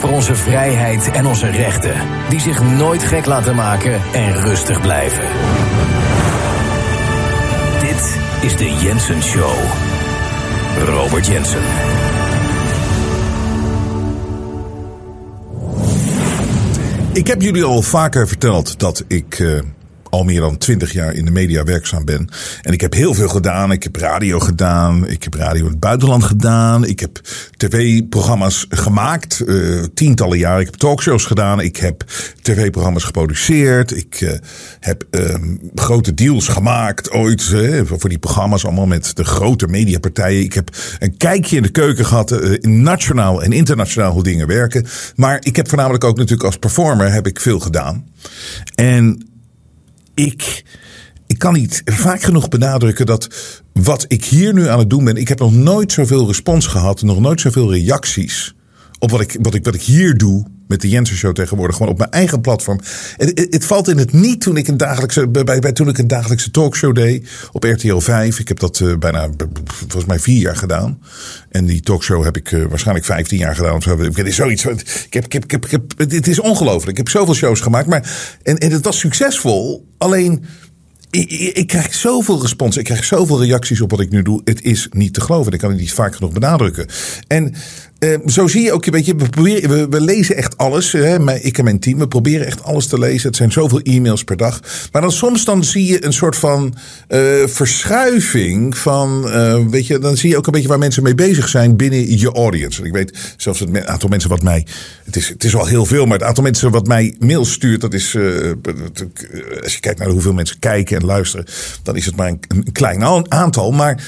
Voor onze vrijheid en onze rechten, die zich nooit gek laten maken en rustig blijven. Dit is de Jensen Show. Robert Jensen. Ik heb jullie al vaker verteld dat ik uh, al meer dan twintig jaar in de media werkzaam ben. En ik heb heel veel gedaan. Ik heb radio gedaan. Ik heb radio in het buitenland gedaan. Ik heb tv-programma's gemaakt. Uh, tientallen jaar. Ik heb talkshows gedaan. Ik heb tv-programma's geproduceerd. Ik uh, heb uh, grote deals gemaakt ooit. voor die programma's allemaal met de grote mediapartijen. Ik heb een kijkje in de keuken gehad. in nationaal en internationaal hoe dingen werken. Maar ik heb voornamelijk ook natuurlijk als performer heb ik veel gedaan. En ik, ik kan niet vaak genoeg benadrukken dat wat ik hier nu aan het doen ben. Ik heb nog nooit zoveel respons gehad, nog nooit zoveel reacties op wat ik, wat ik, wat ik hier doe met de Jensen Show tegenwoordig, gewoon op mijn eigen platform. Het, het, valt in het niet toen ik een dagelijkse, bij, bij, toen ik een dagelijkse talkshow deed op RTL 5. Ik heb dat uh, bijna, volgens mij vier jaar gedaan. En die talkshow heb ik uh, waarschijnlijk 15 jaar gedaan. Of zo. Het is zoiets. Ik heb, ik ik ik het is ongelooflijk. Ik heb zoveel shows gemaakt. Maar, en, en het was succesvol. Alleen ik, ik, krijg zoveel respons. Ik krijg zoveel reacties op wat ik nu doe. Het is niet te geloven. Ik kan het niet vaak genoeg benadrukken. En uh, zo zie je ook een beetje. We, proberen, we, we lezen echt alles. Hè, ik en mijn team. We proberen echt alles te lezen. Het zijn zoveel e-mails per dag. Maar dan soms dan zie je een soort van uh, verschuiving. Van, uh, weet je, dan zie je ook een beetje waar mensen mee bezig zijn binnen je audience. En ik weet zelfs het aantal mensen wat mij. Het is, het is wel heel veel. Maar het aantal mensen wat mij mails stuurt. Dat is. als je kijkt naar hoeveel mensen kijken en luisteren. Dan is het maar een, een klein aantal. Maar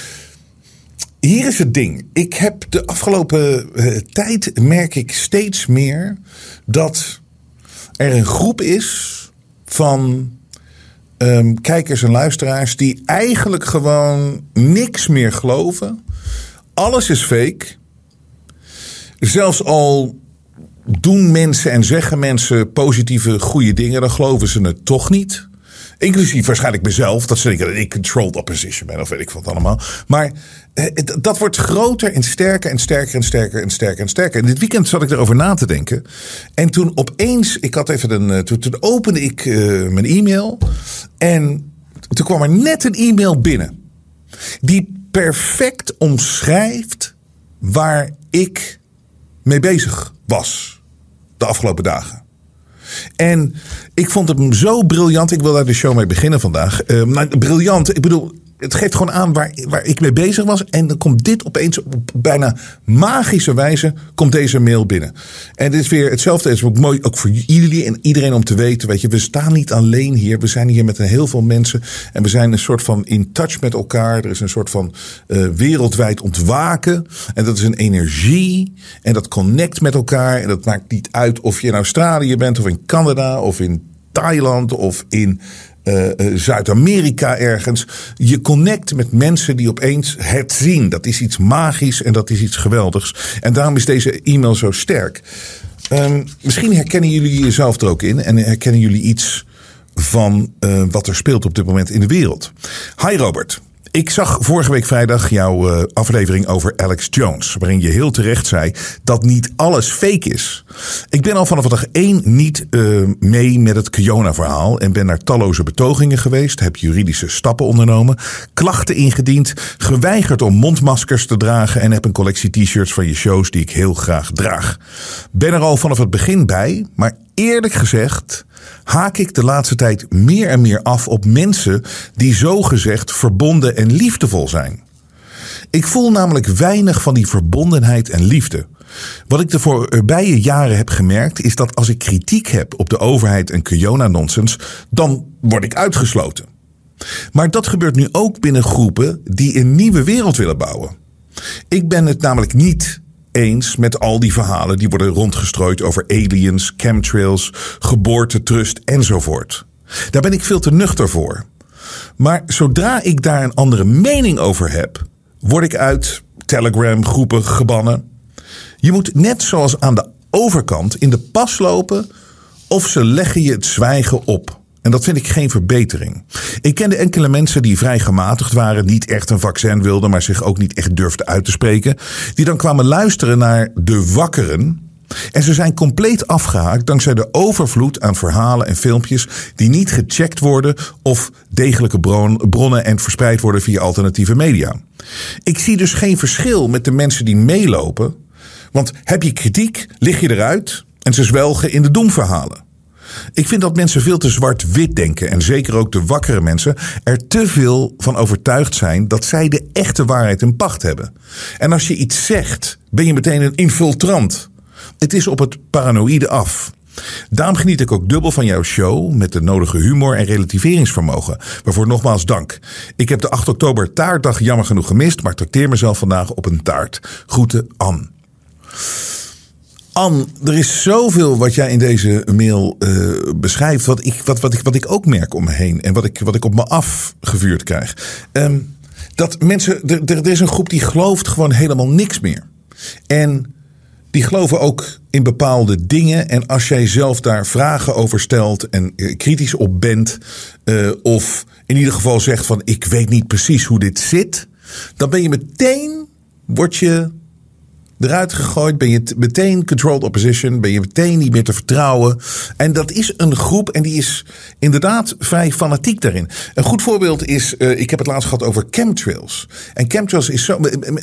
hier is het ding. Ik heb de afgelopen uh, tijd merk ik steeds meer dat er een groep is van um, kijkers en luisteraars die eigenlijk gewoon niks meer geloven. Alles is fake. Zelfs al doen mensen en zeggen mensen positieve, goede dingen, dan geloven ze het toch niet. Inclusief waarschijnlijk mezelf. Dat ze denken dat ik controlled opposition ben of weet ik wat allemaal. Maar eh, dat wordt groter en sterker en sterker en sterker en sterker en sterker. En dit weekend zat ik erover na te denken. En toen opeens, ik had even een. Eh, toen, opende ik uh, mijn e-mail. En toen kwam er net een e-mail binnen. Die perfect omschrijft waar ik mee bezig was de afgelopen dagen. En ik vond hem zo briljant. Ik wil daar de show mee beginnen vandaag. Maar briljant. Ik bedoel, het geeft gewoon aan waar, waar ik mee bezig was. En dan komt dit opeens op bijna magische wijze komt deze mail binnen. En dit is weer hetzelfde. Het is ook mooi ook voor jullie en iedereen om te weten. Weet je, we staan niet alleen hier. We zijn hier met een heel veel mensen. En we zijn een soort van in touch met elkaar. Er is een soort van uh, wereldwijd ontwaken. En dat is een energie. En dat connect met elkaar. En dat maakt niet uit of je in Australië bent of in Canada of in Thailand of in uh, Zuid-Amerika ergens. Je connect met mensen die opeens het zien. Dat is iets magisch en dat is iets geweldigs. En daarom is deze e-mail zo sterk. Um, misschien herkennen jullie jezelf er ook in en herkennen jullie iets van uh, wat er speelt op dit moment in de wereld. Hi Robert. Ik zag vorige week vrijdag jouw uh, aflevering over Alex Jones. Waarin je heel terecht zei dat niet alles fake is. Ik ben al vanaf dag één niet uh, mee met het Kiona-verhaal. En ben naar talloze betogingen geweest. Heb juridische stappen ondernomen. Klachten ingediend. Geweigerd om mondmaskers te dragen. En heb een collectie t-shirts van je shows die ik heel graag draag. Ben er al vanaf het begin bij. Maar eerlijk gezegd haak ik de laatste tijd meer en meer af op mensen die zogezegd verbonden en liefdevol zijn. Ik voel namelijk weinig van die verbondenheid en liefde. Wat ik de voorbije jaren heb gemerkt is dat als ik kritiek heb op de overheid en Kiona-nonsens, dan word ik uitgesloten. Maar dat gebeurt nu ook binnen groepen die een nieuwe wereld willen bouwen. Ik ben het namelijk niet eens met al die verhalen die worden rondgestrooid over aliens, chemtrails, geboortetrust enzovoort. Daar ben ik veel te nuchter voor. Maar zodra ik daar een andere mening over heb, word ik uit Telegram groepen gebannen. Je moet net zoals aan de overkant in de pas lopen of ze leggen je het zwijgen op. En dat vind ik geen verbetering. Ik kende enkele mensen die vrij gematigd waren, niet echt een vaccin wilden, maar zich ook niet echt durfden uit te spreken. Die dan kwamen luisteren naar de wakkeren. En ze zijn compleet afgehaakt dankzij de overvloed aan verhalen en filmpjes die niet gecheckt worden of degelijke bronnen en verspreid worden via alternatieve media. Ik zie dus geen verschil met de mensen die meelopen. Want heb je kritiek, lig je eruit en ze zwelgen in de doemverhalen. Ik vind dat mensen veel te zwart-wit denken. En zeker ook de wakkere mensen er te veel van overtuigd zijn dat zij de echte waarheid in pacht hebben. En als je iets zegt, ben je meteen een infiltrant. Het is op het paranoïde af. Daarom geniet ik ook dubbel van jouw show met de nodige humor en relativeringsvermogen. Waarvoor nogmaals dank. Ik heb de 8 oktober taartdag jammer genoeg gemist, maar trakteer mezelf vandaag op een taart. Groeten, Ann. Ann, er is zoveel wat jij in deze mail uh, beschrijft, wat ik, wat, wat, ik, wat ik ook merk om me heen en wat ik, wat ik op me afgevuurd krijg. Um, dat mensen, er, er is een groep die gelooft gewoon helemaal niks meer. En die geloven ook in bepaalde dingen. En als jij zelf daar vragen over stelt en eh, kritisch op bent, uh, of in ieder geval zegt van ik weet niet precies hoe dit zit, dan ben je meteen, word je eruit gegooid. Ben je meteen controlled opposition. Ben je meteen niet meer te vertrouwen. En dat is een groep en die is inderdaad vrij fanatiek daarin. Een goed voorbeeld is, uh, ik heb het laatst gehad over chemtrails. En chemtrails is zo.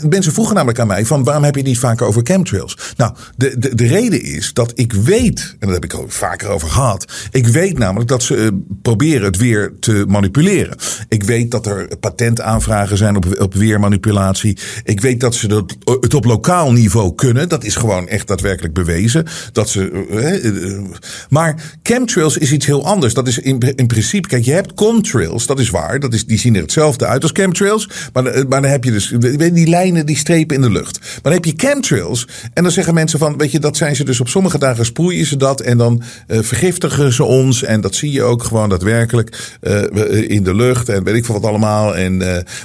Mensen vroegen namelijk aan mij van waarom heb je niet vaker over chemtrails? Nou, de, de, de reden is dat ik weet, en daar heb ik al vaker over gehad. Ik weet namelijk dat ze uh, proberen het weer te manipuleren. Ik weet dat er patentaanvragen zijn op, op weermanipulatie. Ik weet dat ze dat, het op lokaal niveau kunnen. Dat is gewoon echt daadwerkelijk bewezen. Dat ze, eh, eh, maar chemtrails is iets heel anders. Dat is in, in principe, kijk, je hebt contrails, dat is waar. Dat is, die zien er hetzelfde uit als chemtrails. Maar, eh, maar dan heb je dus die lijnen, die strepen in de lucht. Maar dan heb je chemtrails. En dan zeggen mensen van, weet je, dat zijn ze dus op sommige dagen sproeien ze dat. En dan vergiftigen ze ons. En dat zie je ook gewoon daadwerkelijk uh, in de lucht. En weet ik veel wat allemaal. En,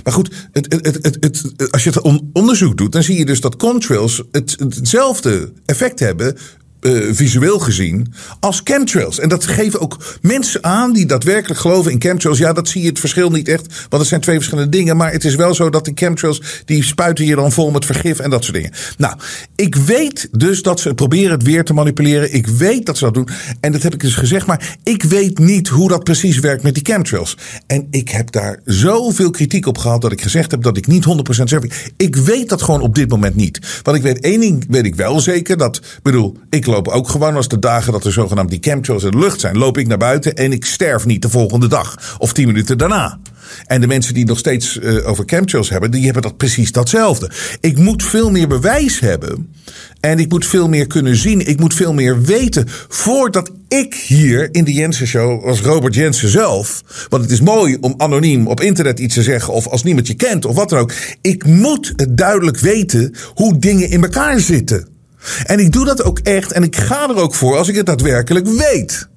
maar goed, het, het, het, als je het onderzoek doet, dan zie je dus dat contrails het, hetzelfde effect hebben uh, visueel gezien als chemtrails. En dat geven ook mensen aan die daadwerkelijk geloven in chemtrails. Ja, dat zie je het verschil niet echt, want het zijn twee verschillende dingen. Maar het is wel zo dat de chemtrails, die spuiten hier dan vol met vergif en dat soort dingen. Nou, ik weet dus dat ze proberen het weer te manipuleren. Ik weet dat ze dat doen. En dat heb ik dus gezegd, maar ik weet niet hoe dat precies werkt met die chemtrails. En ik heb daar zoveel kritiek op gehad dat ik gezegd heb dat ik niet 100% zeg. Ik weet dat gewoon op dit moment niet. Want ik weet één ding, weet ik wel zeker. Dat, bedoel, ik ook gewoon als de dagen dat er zogenaamd die chemtrails in de lucht zijn, loop ik naar buiten en ik sterf niet de volgende dag of tien minuten daarna. En de mensen die nog steeds uh, over chemtrails hebben, die hebben dat precies datzelfde. Ik moet veel meer bewijs hebben. En ik moet veel meer kunnen zien. Ik moet veel meer weten. Voordat ik hier in de Jensen Show, als Robert Jensen zelf. Want het is mooi om anoniem op internet iets te zeggen. Of als niemand je kent of wat dan ook. Ik moet duidelijk weten hoe dingen in elkaar zitten. En ik doe dat ook echt en ik ga er ook voor als ik het daadwerkelijk weet.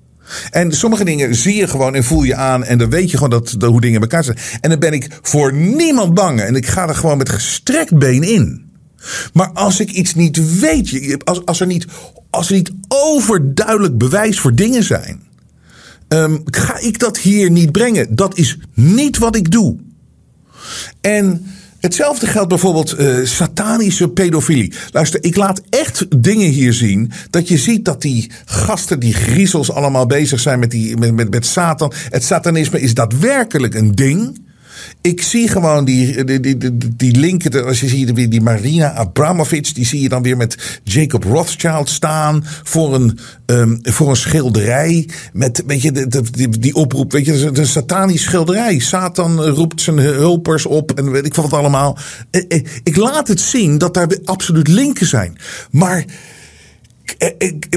En sommige dingen zie je gewoon en voel je aan. En dan weet je gewoon dat, hoe dingen in elkaar zitten. En dan ben ik voor niemand bang. En ik ga er gewoon met gestrekt been in. Maar als ik iets niet weet, als, als, er, niet, als er niet overduidelijk bewijs voor dingen zijn, um, ga ik dat hier niet brengen. Dat is niet wat ik doe. En Hetzelfde geldt bijvoorbeeld uh, satanische pedofilie. Luister, ik laat echt dingen hier zien. Dat je ziet dat die gasten, die griezels, allemaal bezig zijn met, die, met, met, met Satan. Het satanisme is daadwerkelijk een ding. Ik zie gewoon die, die, die, die linken. Als je ziet die, die Marina Abramovic. Die zie je dan weer met Jacob Rothschild staan. Voor een, um, voor een schilderij. Met weet je, de, die, die oproep. Weet je, de satanisch schilderij. Satan roept zijn hulpers op. En weet ik wat allemaal. Eh, eh, ik laat het zien dat daar absoluut linken zijn. Maar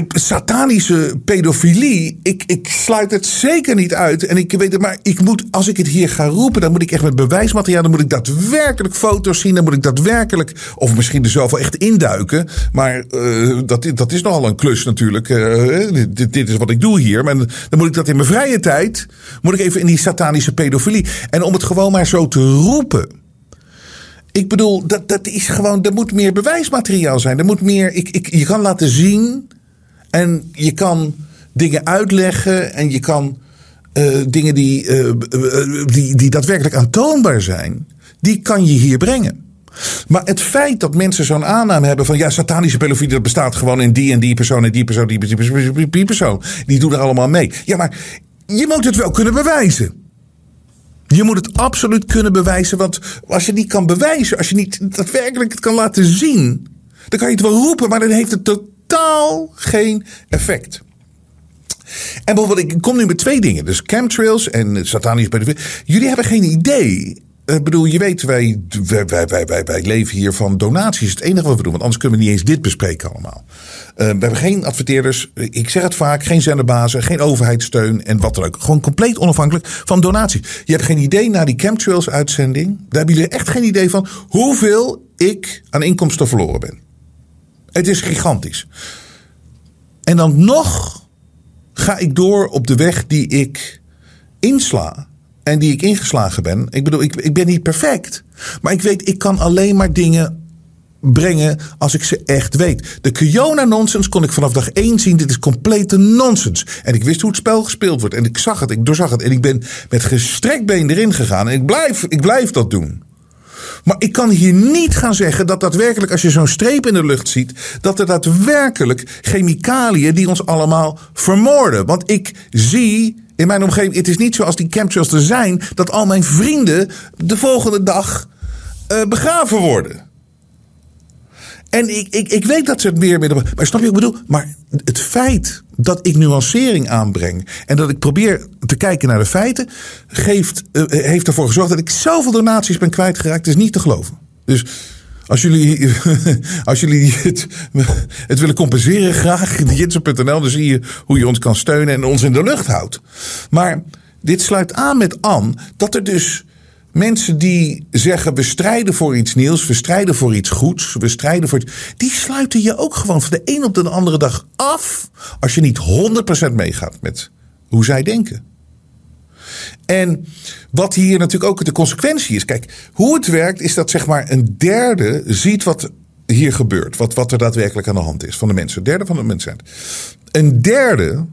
satanische pedofilie, ik, ik sluit het zeker niet uit. En ik weet het, maar ik moet, als ik het hier ga roepen, dan moet ik echt met bewijsmateriaal, dan moet ik daadwerkelijk foto's zien, dan moet ik daadwerkelijk, of misschien er zoveel echt induiken. Maar uh, dat, dat is nogal een klus natuurlijk. Uh, dit, dit, is wat ik doe hier. Maar dan moet ik dat in mijn vrije tijd, moet ik even in die satanische pedofilie. En om het gewoon maar zo te roepen. Ik bedoel, dat, dat is gewoon, er moet meer bewijsmateriaal zijn. Er moet meer, ik, ik, je kan laten zien en je kan dingen uitleggen en je kan eh, dingen die, eh, eh, die, die daadwerkelijk aantoonbaar zijn, die kan je hier brengen. Maar het feit dat mensen zo'n aanname hebben van ja, satanische pedofilie, dat bestaat gewoon in die en die persoon en die persoon, die, die, die, die persoon, die doen er allemaal mee. Ja, maar je moet het wel kunnen bewijzen. Je moet het absoluut kunnen bewijzen, want als je niet kan bewijzen, als je niet daadwerkelijk het kan laten zien, dan kan je het wel roepen, maar dan heeft het totaal geen effect. En bijvoorbeeld, ik kom nu met twee dingen. Dus chemtrails en satanische pedofilie. Jullie hebben geen idee ik bedoel, je weet, wij, wij, wij, wij, wij leven hier van donaties. Het enige wat we doen, want anders kunnen we niet eens dit bespreken allemaal. Uh, we hebben geen adverteerders, ik zeg het vaak, geen zenderbazen, geen overheidssteun en wat dan ook. Gewoon compleet onafhankelijk van donaties. Je hebt geen idee na die chemtrails uitzending, daar hebben jullie echt geen idee van hoeveel ik aan inkomsten verloren ben. Het is gigantisch. En dan nog ga ik door op de weg die ik insla en die ik ingeslagen ben. Ik bedoel, ik, ik ben niet perfect. Maar ik weet, ik kan alleen maar dingen brengen als ik ze echt weet. De Kiona nonsens kon ik vanaf dag één zien. Dit is complete nonsens. En ik wist hoe het spel gespeeld wordt. En ik zag het, ik doorzag het. En ik ben met gestrekt been erin gegaan. En ik blijf, ik blijf dat doen. Maar ik kan hier niet gaan zeggen dat daadwerkelijk, als je zo'n streep in de lucht ziet, dat er daadwerkelijk chemicaliën die ons allemaal vermoorden. Want ik zie in mijn omgeving, het is niet zoals die chemtrails er zijn, dat al mijn vrienden de volgende dag uh, begraven worden. En ik, ik, ik weet dat ze het meer willen. Maar snap je wat ik bedoel? Maar het feit dat ik nuancering aanbreng. en dat ik probeer te kijken naar de feiten. Geeft, uh, heeft ervoor gezorgd dat ik zoveel donaties ben kwijtgeraakt. is niet te geloven. Dus als jullie, als jullie het, willen compenseren, graag jitsen.nl. Dan zie je hoe je ons kan steunen en ons in de lucht houdt. Maar dit sluit aan met Anne dat er dus mensen die zeggen we strijden voor iets nieuws, we strijden voor iets goeds, we strijden voor die sluiten je ook gewoon van de een op de andere dag af als je niet 100% meegaat met hoe zij denken. En wat hier natuurlijk ook de consequentie is. Kijk, hoe het werkt is dat zeg maar een derde ziet wat hier gebeurt. Wat, wat er daadwerkelijk aan de hand is van de mensen. Een derde van de mensen. Een derde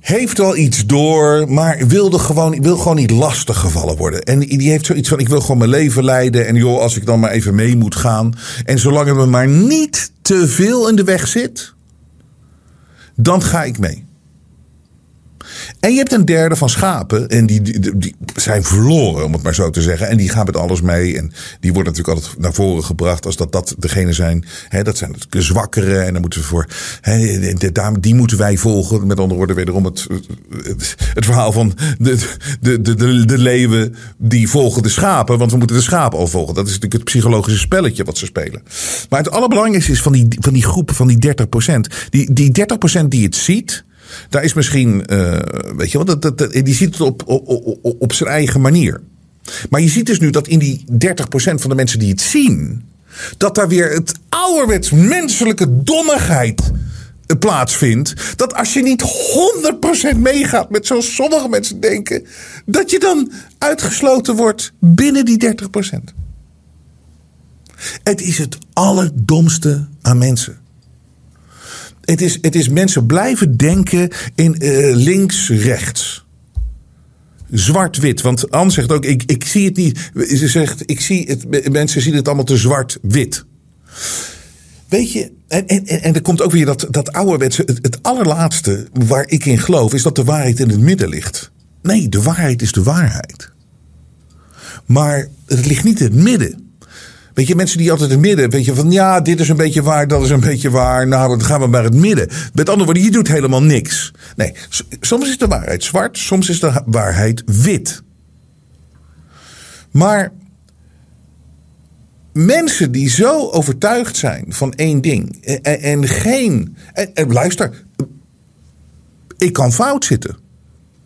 heeft wel iets door, maar wilde gewoon, wil gewoon niet lastig gevallen worden. En die heeft zoiets van: ik wil gewoon mijn leven leiden. En joh, als ik dan maar even mee moet gaan. En zolang het me maar niet te veel in de weg zit, dan ga ik mee. En je hebt een derde van schapen. En die, die, die, zijn verloren, om het maar zo te zeggen. En die gaan met alles mee. En die worden natuurlijk altijd naar voren gebracht. Als dat, dat degene zijn. Hè, dat zijn de zwakkere. En dan moeten we voor. Hè, die moeten wij volgen. Met andere woorden, wederom het, het, het verhaal van de, de, de, de, de leeuwen. Die volgen de schapen. Want we moeten de schapen al volgen. Dat is natuurlijk het psychologische spelletje wat ze spelen. Maar het allerbelangrijkste is van die, van die groep, van die 30%. Die, die 30% die het ziet daar is misschien, uh, weet je wel, die ziet het op, op, op, op zijn eigen manier. Maar je ziet dus nu dat in die 30% van de mensen die het zien, dat daar weer het ouderwets menselijke dommigheid eh, plaatsvindt. Dat als je niet 100% meegaat met zoals sommige mensen denken, dat je dan uitgesloten wordt binnen die 30%. Het is het allerdomste aan mensen. Het is, het is mensen blijven denken in uh, links-rechts. Zwart-wit. Want Anne zegt ook, ik, ik zie het niet. Ze zegt, ik zie het, mensen zien het allemaal te zwart-wit. Weet je, en, en, en er komt ook weer dat, dat ouderwetse. Het allerlaatste waar ik in geloof, is dat de waarheid in het midden ligt. Nee, de waarheid is de waarheid. Maar het ligt niet in het midden. Weet je, mensen die altijd het midden, weet je, van ja, dit is een beetje waar, dat is een beetje waar. Nou, dan gaan we maar het midden. Met andere woorden, je doet helemaal niks. Nee, soms is de waarheid zwart, soms is de waarheid wit. Maar mensen die zo overtuigd zijn van één ding en, en geen. En, en luister, ik kan fout zitten.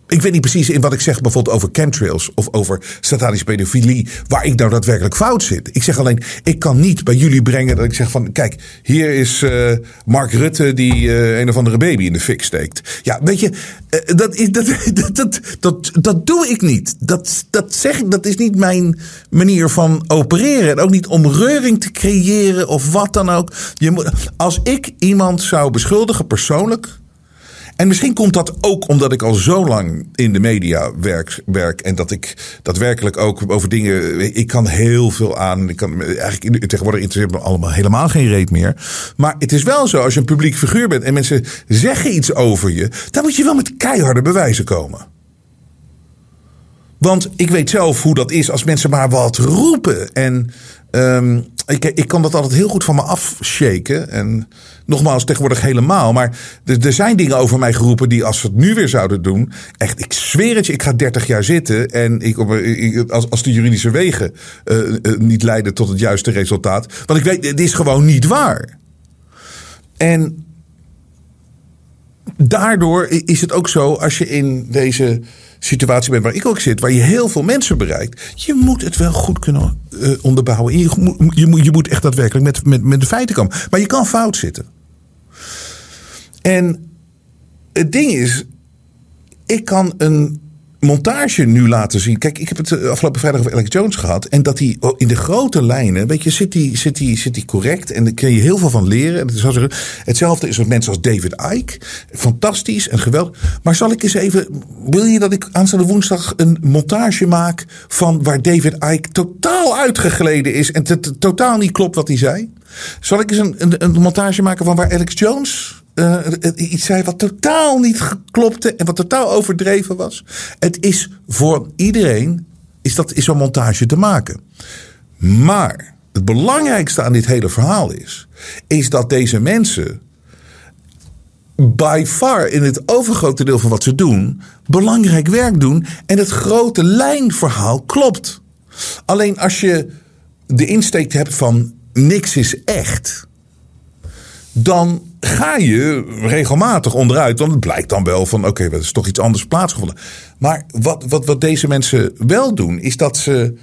Ik weet niet precies in wat ik zeg bijvoorbeeld over chemtrails of over satanische pedofilie, waar ik nou daadwerkelijk fout zit. Ik zeg alleen, ik kan niet bij jullie brengen dat ik zeg van, kijk, hier is uh, Mark Rutte die uh, een of andere baby in de fik steekt. Ja, weet je, uh, dat, is, dat, dat, dat, dat, dat doe ik niet. Dat, dat zeg ik, dat is niet mijn manier van opereren. En ook niet om reuring te creëren of wat dan ook. Je moet, als ik iemand zou beschuldigen persoonlijk En misschien komt dat ook omdat ik al zo lang in de media werk, werk en dat ik daadwerkelijk ook over dingen. Ik kan heel veel aan. Ik kan eigenlijk tegenwoordig interesseert me allemaal helemaal geen reet meer. Maar het is wel zo, als je een publiek figuur bent en mensen zeggen iets over je, dan moet je wel met keiharde bewijzen komen. Want ik weet zelf hoe dat is als mensen maar wat roepen. En um, ik, ik kan dat altijd heel goed van me afshaken. En nogmaals, tegenwoordig helemaal. Maar er, er zijn dingen over mij geroepen die als we het nu weer zouden doen. Echt, ik zweer het je, ik ga 30 jaar zitten. En ik, als, als de juridische wegen uh, uh, niet leiden tot het juiste resultaat. Want ik weet, het is gewoon niet waar. En daardoor is het ook zo, als je in deze situatie bent waar ik ook zit, waar je heel veel mensen bereikt, je moet het wel goed kunnen uh, onderbouwen. Je, je, moet, je moet echt daadwerkelijk met, met, met de feiten komen. Maar je kan fout zitten. En het ding is, ik kan een montage nu laten zien. Kijk, ik heb het eh, afgelopen vrijdag over Alex Jones gehad. En dat hij in de grote lijnen, weet je, zit hij zit die, zit correct. En daar kun je heel veel van leren. hetzelfde is met mensen als David Icke. Fantastisch en geweldig. Maar zal ik eens even, wil je dat ik aanstaande woensdag een montage maak van waar David Icke totaal uitgegleden is. En totaal niet klopt wat hij zei? Zal ik eens een, een, een montage maken van waar Alex Jones uh, iets zei wat totaal niet klopte en wat totaal overdreven was. Het is voor iedereen is dat is zo'n montage te maken. Maar het belangrijkste aan dit hele verhaal is, is dat deze mensen by far in het overgrote deel van wat ze doen, belangrijk werk doen en het grote lijnverhaal klopt. Alleen als je de insteek hebt van niks is echt, dan ga je regelmatig onderuit. Want het blijkt dan wel van oké, okay, er is toch iets anders plaatsgevonden. Maar wat, wat, wat deze mensen wel doen, is dat ze.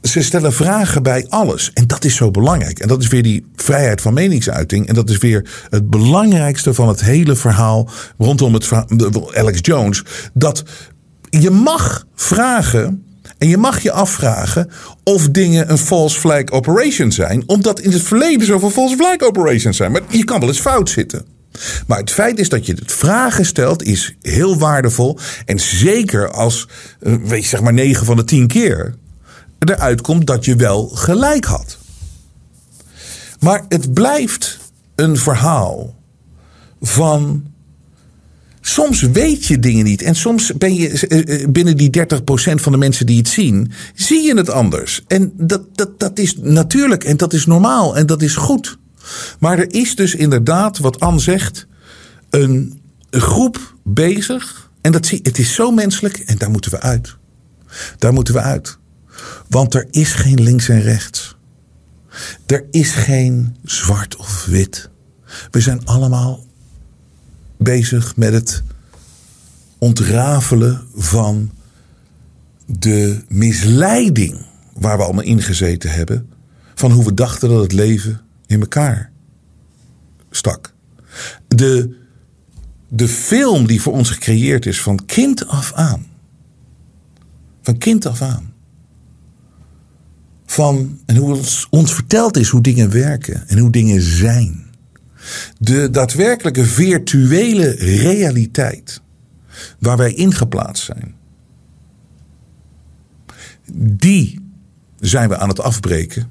Ze stellen vragen bij alles. En dat is zo belangrijk. En dat is weer die vrijheid van meningsuiting. En dat is weer het belangrijkste van het hele verhaal rondom het Alex Jones. Dat je mag vragen en je mag je afvragen of dingen een false flag operation zijn, omdat in het verleden zoveel false flag operations zijn. Maar je kan wel eens fout zitten. Maar het feit is dat je het vragen stelt, is heel waardevol. En zeker als, eh, weet zeg maar 9 van de 10 keer eruit komt dat je wel gelijk had. Maar het blijft een verhaal van Soms weet je dingen niet. En soms ben je eh, eh, binnen die 30% van de mensen die het zien, zie je het anders. En dat, dat, dat is natuurlijk en dat is normaal en dat is goed. Maar er is dus inderdaad, wat Anne zegt, een groep bezig. En dat zie, het is zo menselijk en daar moeten we uit. Daar moeten we uit. Want er is geen links en rechts. Er is geen zwart of wit. We zijn allemaal bezig met het ontrafelen van de misleiding waar we allemaal ingezeten hebben. Van hoe we dachten dat het leven in elkaar stak. De, de film die voor ons gecreëerd is van kind af aan. Van kind af aan. Van, en hoe ons, ons verteld is hoe dingen werken en hoe dingen zijn. De daadwerkelijke virtuele realiteit waar wij ingeplaatst zijn, die zijn we aan het afbreken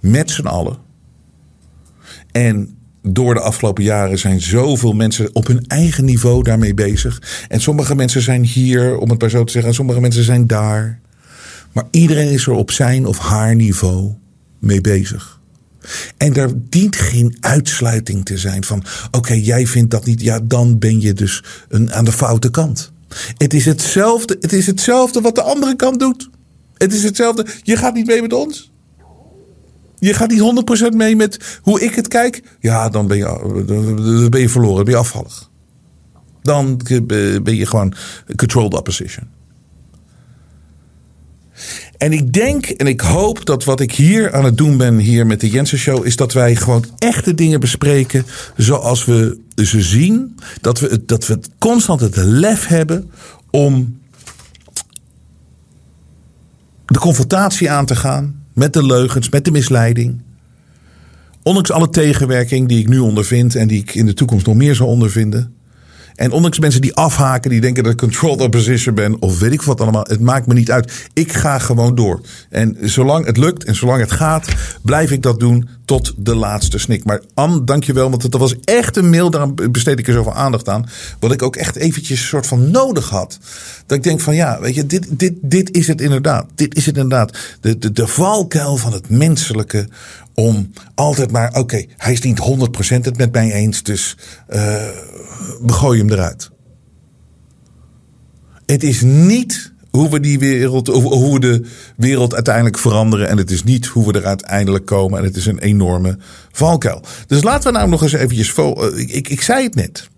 met z'n allen. En door de afgelopen jaren zijn zoveel mensen op hun eigen niveau daarmee bezig. En sommige mensen zijn hier, om het maar zo te zeggen, en sommige mensen zijn daar. Maar iedereen is er op zijn of haar niveau mee bezig. En daar dient geen uitsluiting te zijn van: oké, jij vindt dat niet, ja, dan ben je dus een, aan de foute kant. Het is hetzelfde, het is hetzelfde wat de andere kant doet. Het is hetzelfde. Je gaat niet mee met ons. Je gaat niet 100% mee met hoe ik het kijk. Ja, dan ben je, dan ben je verloren, dan ben je afvallig. Dan ben je gewoon controlled opposition. En ik denk en ik hoop dat wat ik hier aan het doen ben hier met de Jensen Show... is dat wij gewoon echte dingen bespreken zoals we ze zien. Dat we, dat we constant het lef hebben om de confrontatie aan te gaan... met de leugens, met de misleiding. Ondanks alle tegenwerking die ik nu ondervind... en die ik in de toekomst nog meer zal ondervinden... En ondanks mensen die afhaken, die denken dat ik controlled opposition ben, of weet ik wat allemaal, het maakt me niet uit. Ik ga gewoon door. En zolang het lukt en zolang het gaat, blijf ik dat doen tot de laatste snik. Maar Anne, dankjewel, want dat was echt een mail, daar besteed ik er zoveel aandacht aan. Wat ik ook echt eventjes een soort van nodig had. Dat ik denk van ja, weet je, dit, dit, dit is het inderdaad. Dit is het inderdaad. De, de, de valkuil van het menselijke om altijd maar, oké, hij is niet 100% het met mij eens, dus uh, we gooien hem eruit. Het is niet hoe we die wereld, hoe we de wereld uiteindelijk veranderen. En het is niet hoe we er uiteindelijk komen. En het is een enorme valkuil. Dus laten we nou nog eens eventjes, ik, ik, ik zei het net.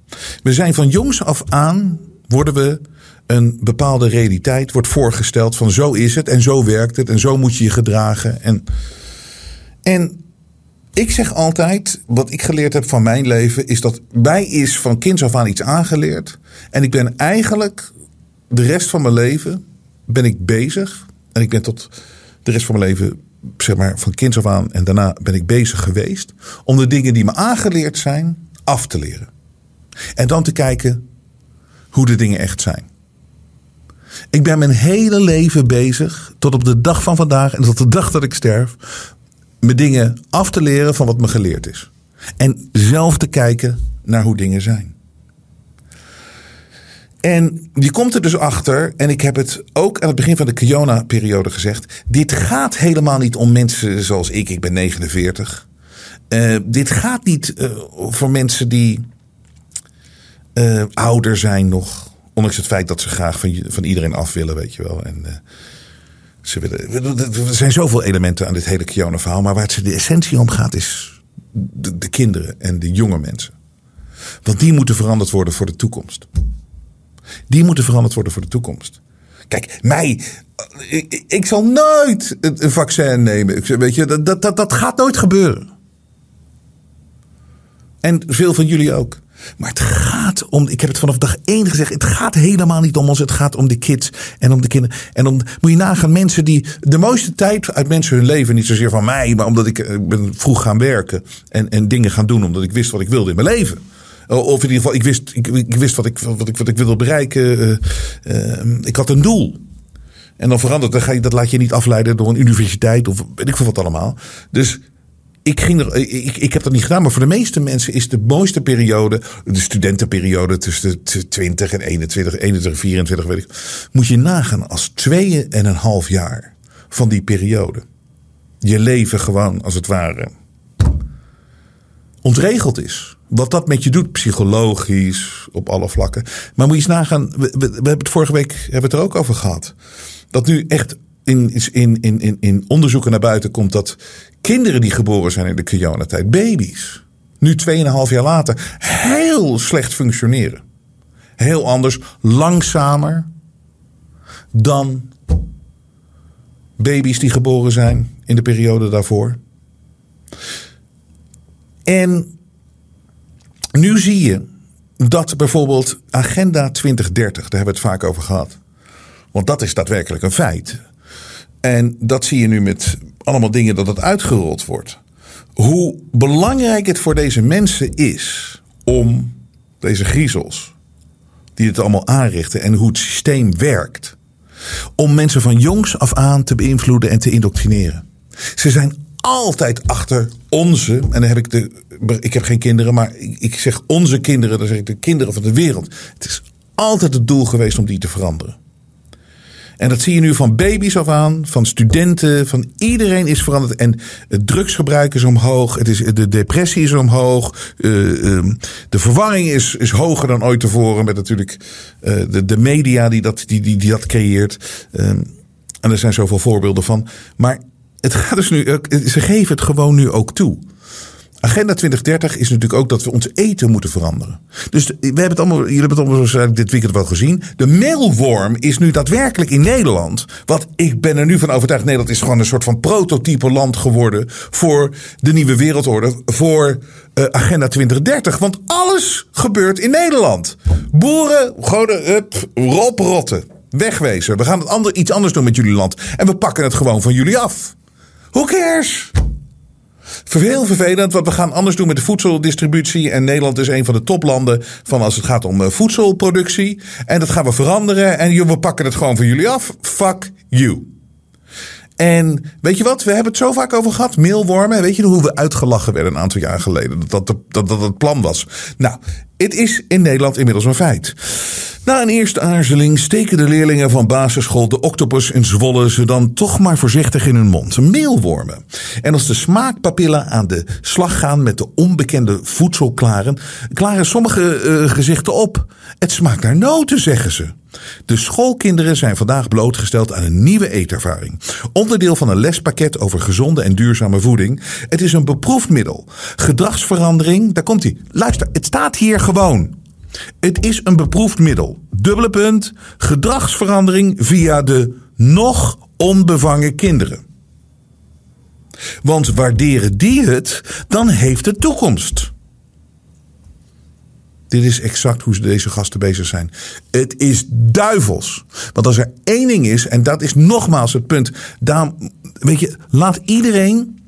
We zijn van jongs af aan, worden we een bepaalde realiteit, wordt voorgesteld van zo is het en zo werkt het en zo moet je je gedragen. En en ik zeg altijd, wat ik geleerd heb van mijn leven, is dat mij is van kinds af aan iets aangeleerd. En ik ben eigenlijk de rest van mijn leven ben ik bezig. En ik ben tot de rest van mijn leven, zeg maar, van kinds af aan en daarna ben ik bezig geweest. Om de dingen die me aangeleerd zijn, af te leren. En dan te kijken hoe de dingen echt zijn. Ik ben mijn hele leven bezig, tot op de dag van vandaag en tot de dag dat ik sterf, me dingen af te leren van wat me geleerd is. En zelf te kijken naar hoe dingen zijn. En je komt er dus achter, en ik heb het ook aan het begin van de Kiona-periode gezegd. Dit gaat helemaal niet om mensen zoals ik, ik ben 49. Uh, eh, dit gaat niet uh, voor mensen die uh, ouder zijn nog. Ondanks het feit dat ze graag van, van iedereen af willen, weet je wel. En ze willen, er zijn zoveel elementen aan dit hele Kiona-verhaal. Maar waar het de essentie om gaat is de, de, kinderen en de jonge mensen. Want die moeten veranderd worden voor de toekomst. Die moeten veranderd worden voor de toekomst. Kijk, mij. Ik, ik zal nooit een vaccin nemen. Weet je, dat, dat, dat gaat nooit gebeuren. En veel van jullie ook. Maar het gaat om, ik heb het vanaf dag één gezegd, het gaat helemaal niet om ons. Het gaat om de kids en om de kinderen. En om, moet je nagaan, mensen die de mooiste tijd uit mensen hun leven, niet zozeer van mij, maar omdat ik, ik eh, ben vroeg gaan werken en, en dingen gaan doen omdat ik wist wat ik wilde in mijn leven. Of in ieder geval, ik wist, ik, ik wist wat, ik, wat, ik, wat ik wilde bereiken. Uh, uh, ik had een doel. En dan verandert, dan ga je, dat laat je niet afleiden door een universiteit of weet ik veel wat allemaal. Dus ik, ging er, ik, ik heb dat niet gedaan, maar voor de meeste mensen is de mooiste periode, de studentenperiode tussen de 20 en 21, 21, 24, weet ik, moet je nagaan als twee en een half jaar van die periode. Je leven gewoon als het ware ontregeld is. Wat dat met je doet, psychologisch, op alle vlakken. Maar moet je eens nagaan, we hebben het vorige week hebben het er ook over gehad. Dat nu echt in, in, in, in, in onderzoeken naar buiten komt dat kinderen die geboren zijn in de Kiona-tijd, baby's, nu 2,5 jaar later, heel slecht functioneren. Heel anders, langzamer dan baby's die geboren zijn in de periode daarvoor. En nu zie je dat bijvoorbeeld Agenda 2030, daar hebben we het vaak over gehad. Want dat is daadwerkelijk een feit. En dat zie je nu met allemaal dingen dat het uitgerold wordt. Hoe belangrijk het voor deze mensen is om deze griezels, die het allemaal aanrichten en hoe het systeem werkt, om mensen van jongs af aan te beïnvloeden en te indoctrineren. Ze zijn altijd achter onze, en dan heb ik de, ik heb geen kinderen, maar ik zeg onze kinderen, dan zeg ik de kinderen van de wereld. Het is altijd het doel geweest om die te veranderen. En dat zie je nu van baby's af aan, van studenten, van iedereen is veranderd. En het drugsgebruik is omhoog, het is, de depressie is omhoog, uh, de verwarring is, is hoger dan ooit tevoren met natuurlijk uh, de, de media die dat, die, die, die dat creëert. Uh, en er zijn zoveel voorbeelden van. Maar het gaat dus nu, ze geven het gewoon nu ook toe. Agenda 2030 is natuurlijk ook dat we ons eten moeten veranderen. Dus we hebben het allemaal, jullie hebben het allemaal dit weekend wel gezien. De meelworm is nu daadwerkelijk in Nederland. Wat ik ben er nu van overtuigd. Nederland is gewoon een soort van prototype land geworden voor de nieuwe wereldorde. Voor uh, Agenda 2030. Want alles gebeurt in Nederland. Boeren, gewoon up. Wegwezen. We gaan het ander, iets anders doen met jullie land. En we pakken het gewoon van jullie af. Who cares? Heel vervelend, want we gaan anders doen met de voedseldistributie. En Nederland is een van de toplanden van als het gaat om eh, voedselproductie. En dat gaan we veranderen. En we pakken het gewoon van jullie af. Fuck you. En weet je wat? We hebben het zo vaak over gehad. Meelwormen. Weet je hoe we uitgelachen werden een aantal jaar geleden? Dat dat, dat, dat het plan was. Nou, het is in Nederland inmiddels een feit. Na een eerste aarzeling steken de leerlingen van basisschool de octopus in Zwolle ze dan toch maar voorzichtig in hun mond. Meelwormen. En als de smaakpapillen aan de slag gaan met de onbekende voedselklaren, klaren sommige uh, gezichten op. Het smaakt naar noten, zeggen ze. De schoolkinderen zijn vandaag blootgesteld aan een nieuwe eetervaring. Onderdeel van een lespakket over gezonde en duurzame voeding. Het is een beproefd middel. Gedragsverandering, daar komt hij. Luister, het staat hier gewoon. Het is een beproefd middel. Dubbele punt. Gedragsverandering via de nog onbevangen kinderen. Want waarderen die het, dan heeft het toekomst. Dit is exact hoe deze gasten bezig zijn. Het is duivels. Want als er één ding is, en dat is nogmaals het punt. Daarom, weet je, laat iedereen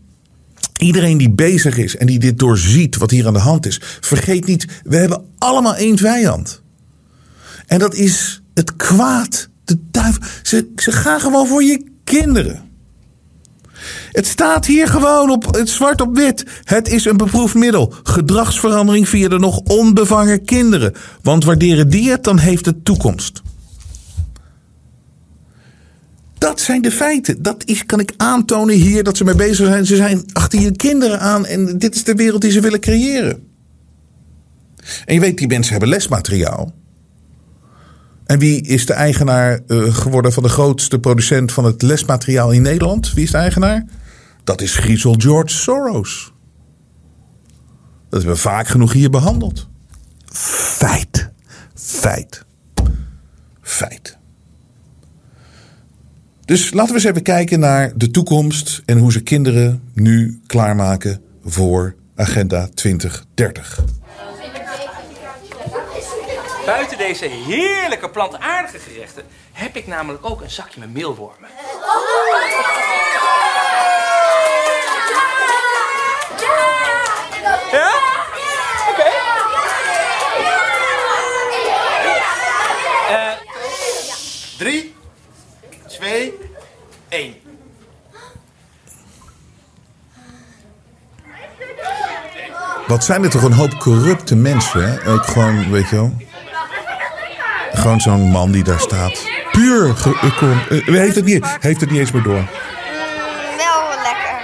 Iedereen die bezig is en die dit doorziet, wat hier aan de hand is, vergeet niet, we hebben allemaal één vijand. En dat is het kwaad, de duivel. Ze, ze gaan gewoon voor je kinderen. Het staat hier gewoon op het zwart op wit. Het is een beproefd middel. Gedragsverandering via de nog onbevangen kinderen. Want waarderen die het, dan heeft het toekomst. Dat zijn de feiten. Dat is, kan ik aantonen hier dat ze mee bezig zijn. Ze zijn achter je kinderen aan en dit is de wereld die ze willen creëren. En je weet, die mensen hebben lesmateriaal. En wie is de eigenaar uh, geworden van de grootste producent van het lesmateriaal in Nederland? Wie is de eigenaar? Dat is Griezel George Soros. Dat hebben we vaak genoeg hier behandeld. Feit. Feit. Feit. Dus laten we eens even kijken naar de toekomst en hoe ze kinderen nu klaarmaken voor Agenda 2030. Buiten deze heerlijke plantaardige gerechten heb ik namelijk ook een zakje met meelwormen. Ja? Oké. Uh, drie, twee, één. Wat zijn er toch een hoop corrupte mensen, hè? Ook gewoon, weet je wel. Gewoon zo'n man die daar staat. Puur. Uh, heeft, het niet, heeft het niet eens meer door. Mm, wel lekker.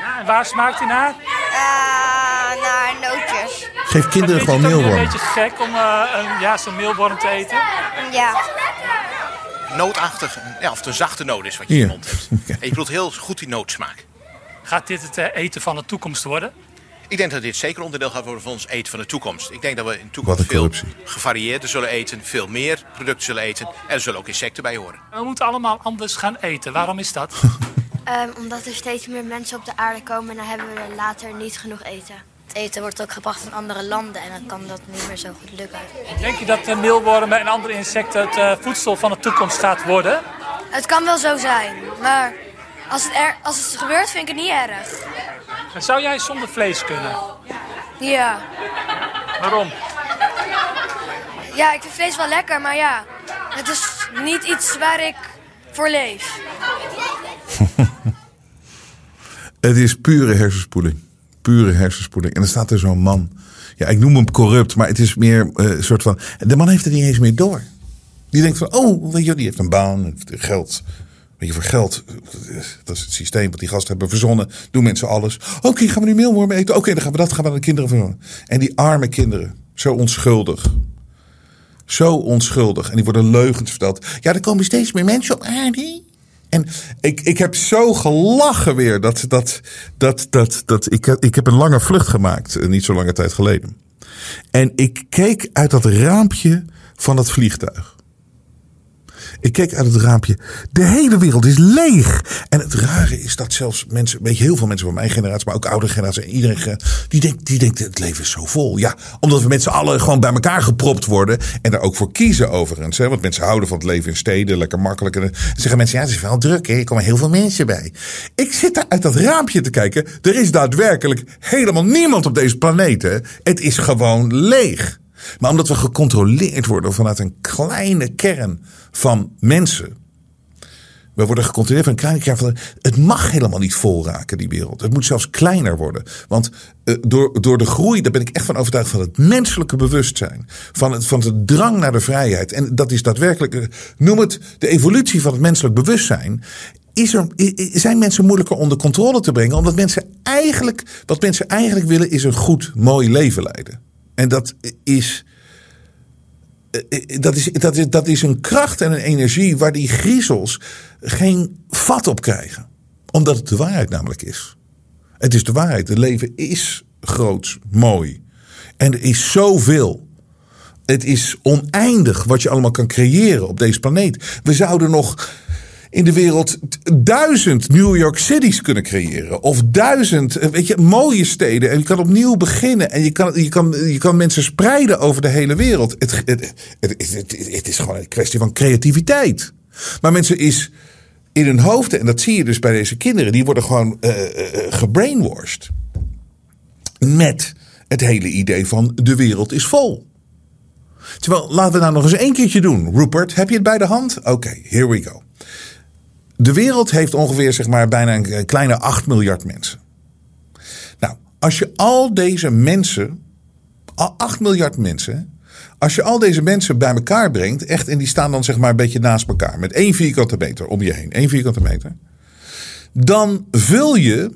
Ja, en waar smaakt hij naar? Uh, naar nootjes. Geef kinderen gewoon meelworm. Het is een beetje gek om uh, een, ja, zo'n meelworm te eten. Ja nootachtig, ja, of een zachte noot is wat je in je mond hebt. En je bedoelt heel goed die nootsmaak. Gaat dit het eten van de toekomst worden? Ik denk dat dit zeker onderdeel gaat worden van ons eten van de toekomst. Ik denk dat we in de toekomst veel gevarieerder zullen eten, veel meer producten zullen eten. En er zullen ook insecten bij horen. We moeten allemaal anders gaan eten. Waarom is dat? um, omdat er steeds meer mensen op de aarde komen en dan hebben we later niet genoeg eten. Het eten wordt ook gebracht van andere landen en dan kan dat niet meer zo goed lukken. Denk je dat de meelwormen en andere insecten het uh, voedsel van de toekomst gaat worden? Het kan wel zo zijn, maar als het, er, als het gebeurt vind ik het niet erg. Zou jij zonder vlees kunnen? Ja. Waarom? Ja, ik vind vlees wel lekker, maar ja, het is niet iets waar ik voor leef. het is pure hersenspoeling. Pure hersenspoeling. En dan staat er zo'n man. Ja, ik noem hem corrupt, maar het is meer een uh, soort van. De man heeft het niet eens meer door. Die denkt van, oh, weet je, die heeft een baan, geld. Weet je, voor geld, dat is het systeem wat die gasten hebben verzonnen. Doen mensen alles. Oké, gaan we nu meelwormen eten? Oké, dan gaan we dat, gaan we aan de kinderen verzonnen. En die arme kinderen, zo onschuldig. Zo onschuldig. En die worden leugens verteld. Ja, er komen steeds meer mensen op aarde. En ik, ik heb zo gelachen weer. Dat, dat, dat, dat, dat, ik, ik heb een lange vlucht gemaakt, eh, niet zo lange tijd geleden. En ik keek uit dat raampje van het vliegtuig. Ik keek uit het raampje. De hele wereld is leeg. En het rare is dat zelfs mensen, weet je, heel veel mensen van mijn generatie, maar ook oudere generatie, iedereen, die denkt, die denkt, het leven is zo vol. Ja, omdat we met z'n allen gewoon bij elkaar gepropt worden en daar ook voor kiezen overigens. Hè? Want mensen houden van het leven in steden, lekker makkelijk. En dan zeggen mensen, ja, het is wel druk, hè? er komen heel veel mensen bij. Ik zit daar uit dat raampje te kijken. Er is daadwerkelijk helemaal niemand op deze planeet. Hè? Het is gewoon leeg. Maar omdat we gecontroleerd worden vanuit een kleine kern van mensen. We worden gecontroleerd van een kleine kern van. Het mag helemaal niet vol raken, die wereld. Het moet zelfs kleiner worden. Want uh, door, door de groei, daar ben ik echt van overtuigd, van het menselijke bewustzijn. Van het, van het drang naar de vrijheid. En dat is daadwerkelijk, uh, noem het de evolutie van het menselijk bewustzijn. Is er, zijn mensen moeilijker onder controle te brengen? Omdat mensen eigenlijk, wat mensen eigenlijk willen, is een goed, mooi leven leiden. En dat is, eh, eh, dat is, dat is, dat is een kracht en een energie waar die griezels geen vat op krijgen. Omdat het de waarheid namelijk is. Het is de waarheid. Het leven is groot, mooi. En er is zoveel. Het is oneindig wat je allemaal kan creëren op deze planeet. We zouden nog in de wereld duizend New York Cities kunnen creëren. Of duizend, eh, weet je, mooie steden. En je kan opnieuw beginnen. En je kan, je kan, je kan mensen spreiden over de hele wereld. Het, het, het, het is gewoon een kwestie van creativiteit. Maar mensen is in hun hoofden, en dat zie je dus bij deze kinderen, die worden gewoon uh, gebrainwashed. Met het hele idee van de wereld is vol. Terwijl, laten we nou nog eens één keertje doen. Rupert, heb je het bij de hand? Oké, here we go. De wereld heeft ongeveer zeg maar, bijna een kleine 8 miljard mensen. Nou, als je al deze mensen, al 8 miljard mensen, als je al deze mensen bij elkaar brengt, echt, en die staan dan zeg maar een beetje naast elkaar, met één vierkante meter om je heen, één vierkante meter, dan vul je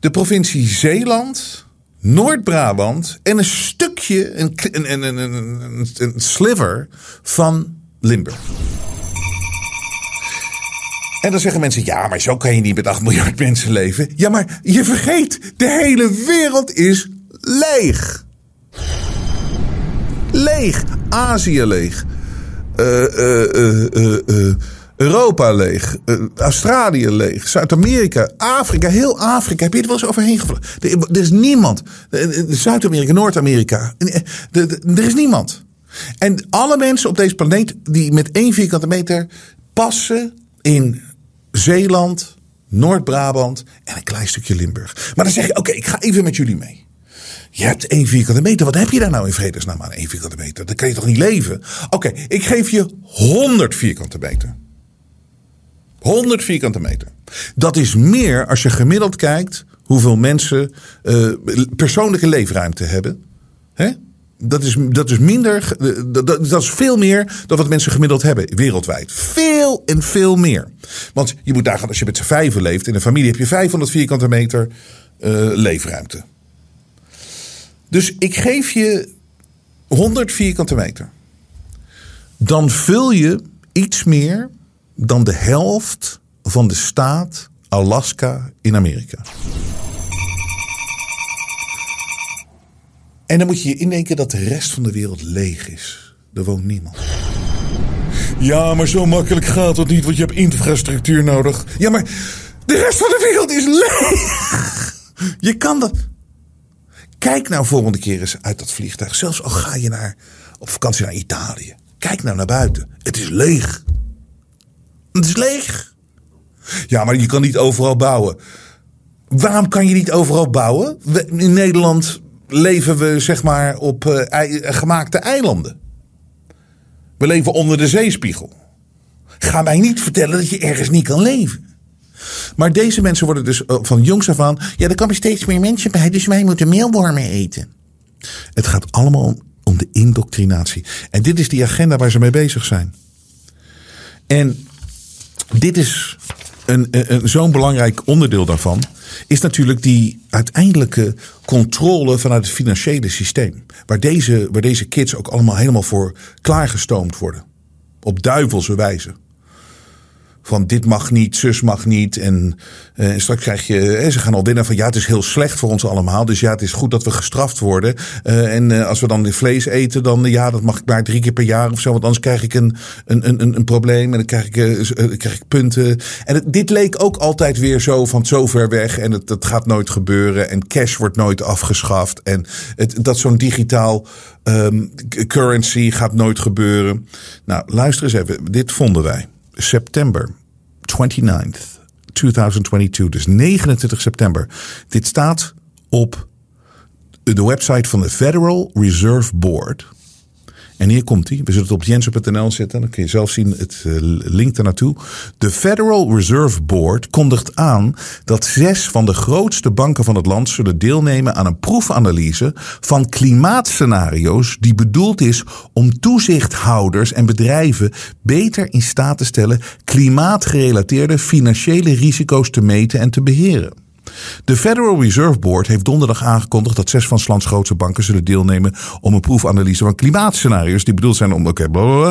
de provincie Zeeland, Noord-Brabant en een stukje, een, een, een, een, een sliver van Limburg. En dan zeggen mensen, ja, maar zo kan je niet met 8 miljard mensen leven. Ja, maar je vergeet, de hele wereld is leeg. Leeg. Azië leeg. Uh, uh, uh, Europa leeg. Australië leeg. Zuid-Amerika. Afrika. Heel Afrika. Heb je er wel eens overheen gevlogen? Er, is niemand. Zuid-Amerika, Noord-Amerika. Er is niemand. En alle mensen op deze planeet die met één vierkante meter passen in Zeeland, Noord-Brabant en een klein stukje Limburg. Maar dan zeg je, oké, ik ga even met jullie mee. Je hebt één vierkante meter. Wat heb je daar nou in vredesnaam aan één vierkante meter? Dan kan je toch niet leven? Oké, ik geef je 100 vierkante meter. 100 vierkante meter. Dat is meer als je gemiddeld kijkt hoeveel mensen uh, persoonlijke leefruimte hebben. Hè? Dat is, dat is minder, dat, dat, is veel meer dan wat mensen gemiddeld hebben wereldwijd. Veel en veel meer. Want je moet daar gaan, als je met z'n vijven leeft, in een familie heb je 500 vierkante meter uh, leefruimte. Dus ik geef je 100 vierkante meter. Dan vul je iets meer dan de helft van de staat Alaska in Amerika. En dan moet je je indenken dat de rest van de wereld leeg is. Er woont niemand. Ja, maar zo makkelijk gaat het niet, want je hebt infrastructuur nodig. Ja, maar de rest van de wereld is leeg. Je kan dat. Kijk nou volgende keer eens uit dat vliegtuig. Zelfs al ga je naar, op vakantie naar Italië. Kijk nou naar buiten. Het is leeg. Het is leeg. Ja, maar je kan niet overal bouwen. Waarom kan je niet overal bouwen? In Nederland leven we zeg maar op uh, gemaakte eilanden. We leven onder de zeespiegel. Ga mij niet vertellen dat je ergens niet kan leven. Maar deze mensen worden dus eh, van jongs af aan. Ja, er komen steeds meer mensen bij, dus wij moeten meelwormen eten. Het gaat allemaal om, om de indoctrinatie. En dit is die agenda waar ze mee bezig zijn. En dit is een, een, zo'n belangrijk onderdeel daarvan is natuurlijk die uiteindelijke controle vanuit het financiële systeem. Waar deze, waar deze kids ook allemaal helemaal voor klaargestoomd worden. Op duivelse wijze. Van dit mag niet, zus mag niet. En, uh, straks krijg je, eh, ze gaan al winnen van ja, het is heel slecht voor ons allemaal. Dus ja, het is goed dat we gestraft worden. Uh, en als we dan vlees eten, dan ja, dat mag ik maar drie keer per jaar of zo. Want anders krijg ik een, een, een, een probleem en dan krijg ik, krijg ik punten. En dit leek ook altijd weer zo van zo ver weg. En het, het gaat nooit gebeuren. En cash wordt nooit afgeschaft. En het, dat zo'n digitaal um, currency gaat nooit gebeuren. Nou, luister eens even. Dit vonden wij. September 29th, 2022. Dus 29 september. Dit staat op de website van de Federal Reserve Board. En hier komt hij. We zullen het op jensen.nl zetten. Dan kun je zelf zien het uh, link daar naartoe. De Federal Reserve Board kondigt aan dat zes van de grootste banken van het land zullen deelnemen aan een proefanalyse van klimaatscenario's die bedoeld is om toezichthouders en bedrijven beter in staat te stellen klimaatgerelateerde financiële risico's te meten en te beheren. De Federal Reserve Board heeft donderdag aangekondigd dat zes van Slands grootste banken zullen deelnemen om een proefanalyse van klimaatscenario's die bedoeld zijn om. Oké, okay,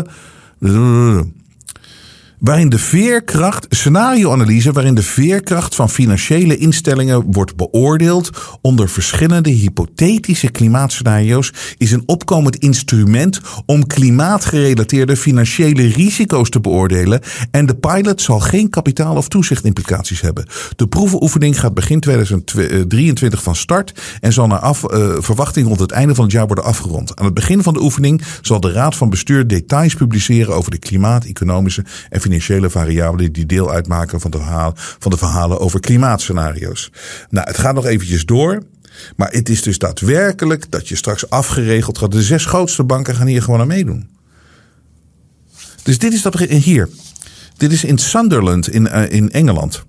waarin de veerkracht, scenarioanalyse waarin de veerkracht van financiële instellingen wordt beoordeeld onder verschillende hypothetische klimaatscenario's, is een opkomend instrument om klimaatgerelateerde financiële risico's te beoordelen en de pilot zal geen kapitaal- of toezichtimplicaties hebben. De proefenoefening gaat begin 2023 van start en zal naar af, uh, verwachting rond het einde van het jaar worden afgerond. Aan het begin van de oefening zal de Raad van Bestuur details publiceren over de klimaat, economische en financiële variabelen die deel uitmaken van de, verhalen, van de verhalen over klimaatscenario's. Nou, het gaat nog eventjes door. Maar het is dus daadwerkelijk dat je straks afgeregeld gaat. De zes grootste banken gaan hier gewoon aan meedoen. Dus dit is dat hier. Dit is in Sunderland in, uh, in Engeland.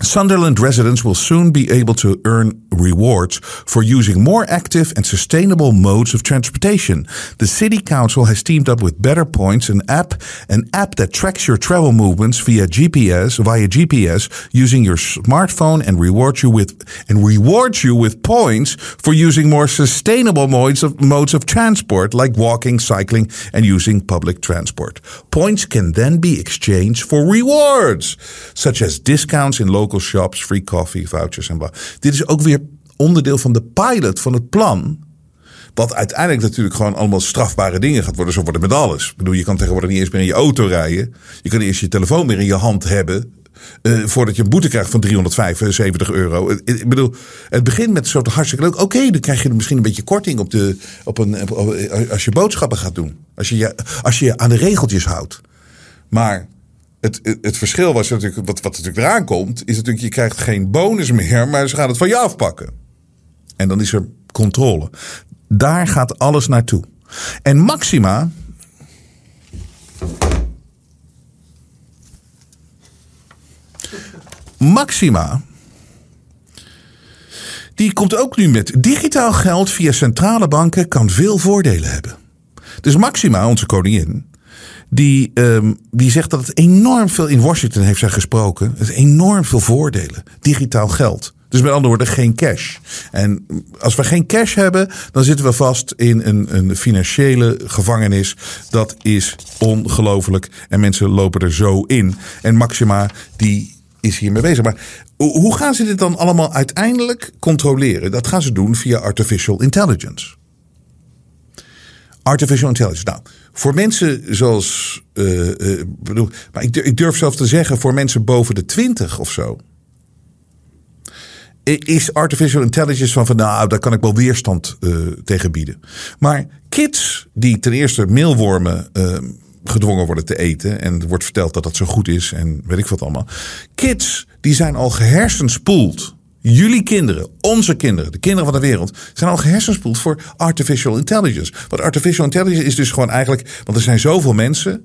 Sunderland residents will soon be able to earn rewards for using more active and sustainable modes of transportation. The city council has teamed up with Better Points, an app, an app that tracks your travel movements via GPS, via GPS, using your smartphone and rewards you with and rewards you with points for using more sustainable modes of modes of transport like walking, cycling, and using public transport. Points can then be exchanged for rewards, such as discounts in local shops, free coffee, vouchers en bla. Dit is ook weer onderdeel van de pilot van het plan. Wat uiteindelijk natuurlijk gewoon allemaal strafbare dingen gaat worden. Zo wordt het met alles. Ik bedoel, je kan tegenwoordig niet eens meer in je auto rijden. Je kan eerst je telefoon meer in je hand hebben. Uh, voordat je een boete krijgt van 375 euro. Ik bedoel, het begint met zo hartstikke leuk. Oké, dan krijg je misschien een beetje korting op de, op een, als je boodschappen gaat doen. Als je, je, als je je aan de regeltjes houdt. Maar het, het, verschil was natuurlijk, wat, wat natuurlijk eraan komt, is natuurlijk, je krijgt geen bonus meer, maar ze gaan het van je afpakken. En dan is er controle. Daar gaat alles naartoe. En Maxima. Maxima. Die komt ook nu met digitaal geld via centrale banken kan veel voordelen hebben. Dus Maxima, onze koningin, die, um, die zegt dat het enorm veel in Washington heeft zij gesproken. Het enorm veel voordelen. Digitaal geld. Dus met andere woorden, geen cash. En als we geen cash hebben, dan zitten we vast in een, een financiële gevangenis. Dat is ongelooflijk. En mensen lopen er zo in. En Maxima, die is hiermee bezig. Maar hoe gaan ze dit dan allemaal uiteindelijk controleren? Dat gaan ze doen via artificial intelligence. Artificial intelligence. Nou, voor mensen zoals. Uh, uh, bedoel, maar ik, ik durf zelfs te zeggen, voor mensen boven de 20 of zo. Is artificial intelligence van van nou, daar kan ik wel weerstand uh, tegen bieden. Maar kids die ten eerste meelwormen gedwongen worden te eten. En er wordt verteld dat dat zo goed is en weet ik wat allemaal. Kids die zijn al gehersenspoeld Jullie kinderen, onze kinderen, de kinderen van de wereld, zijn al gehersenspoeld voor artificial intelligence. Want artificial intelligence is dus gewoon eigenlijk, want er zijn zoveel mensen.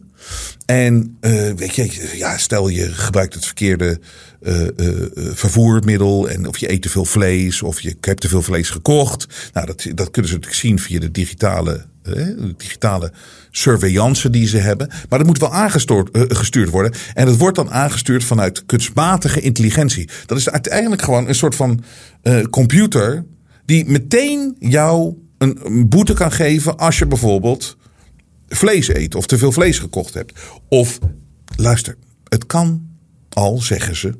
En uh, weet je, ja, stel je gebruikt het verkeerde uh, uh, vervoermiddel en of je eet te veel vlees of je hebt te veel vlees gekocht. Nou, dat, dat kunnen ze natuurlijk zien via de digitale, de digitale surveillance die ze hebben. Maar dat moet wel aangestuurd worden. En dat wordt dan aangestuurd vanuit kunstmatige intelligentie. Dat is uiteindelijk gewoon een soort van computer die meteen jou een boete kan geven als je bijvoorbeeld vlees eet of te veel vlees gekocht hebt. Of luister, het kan al, zeggen ze.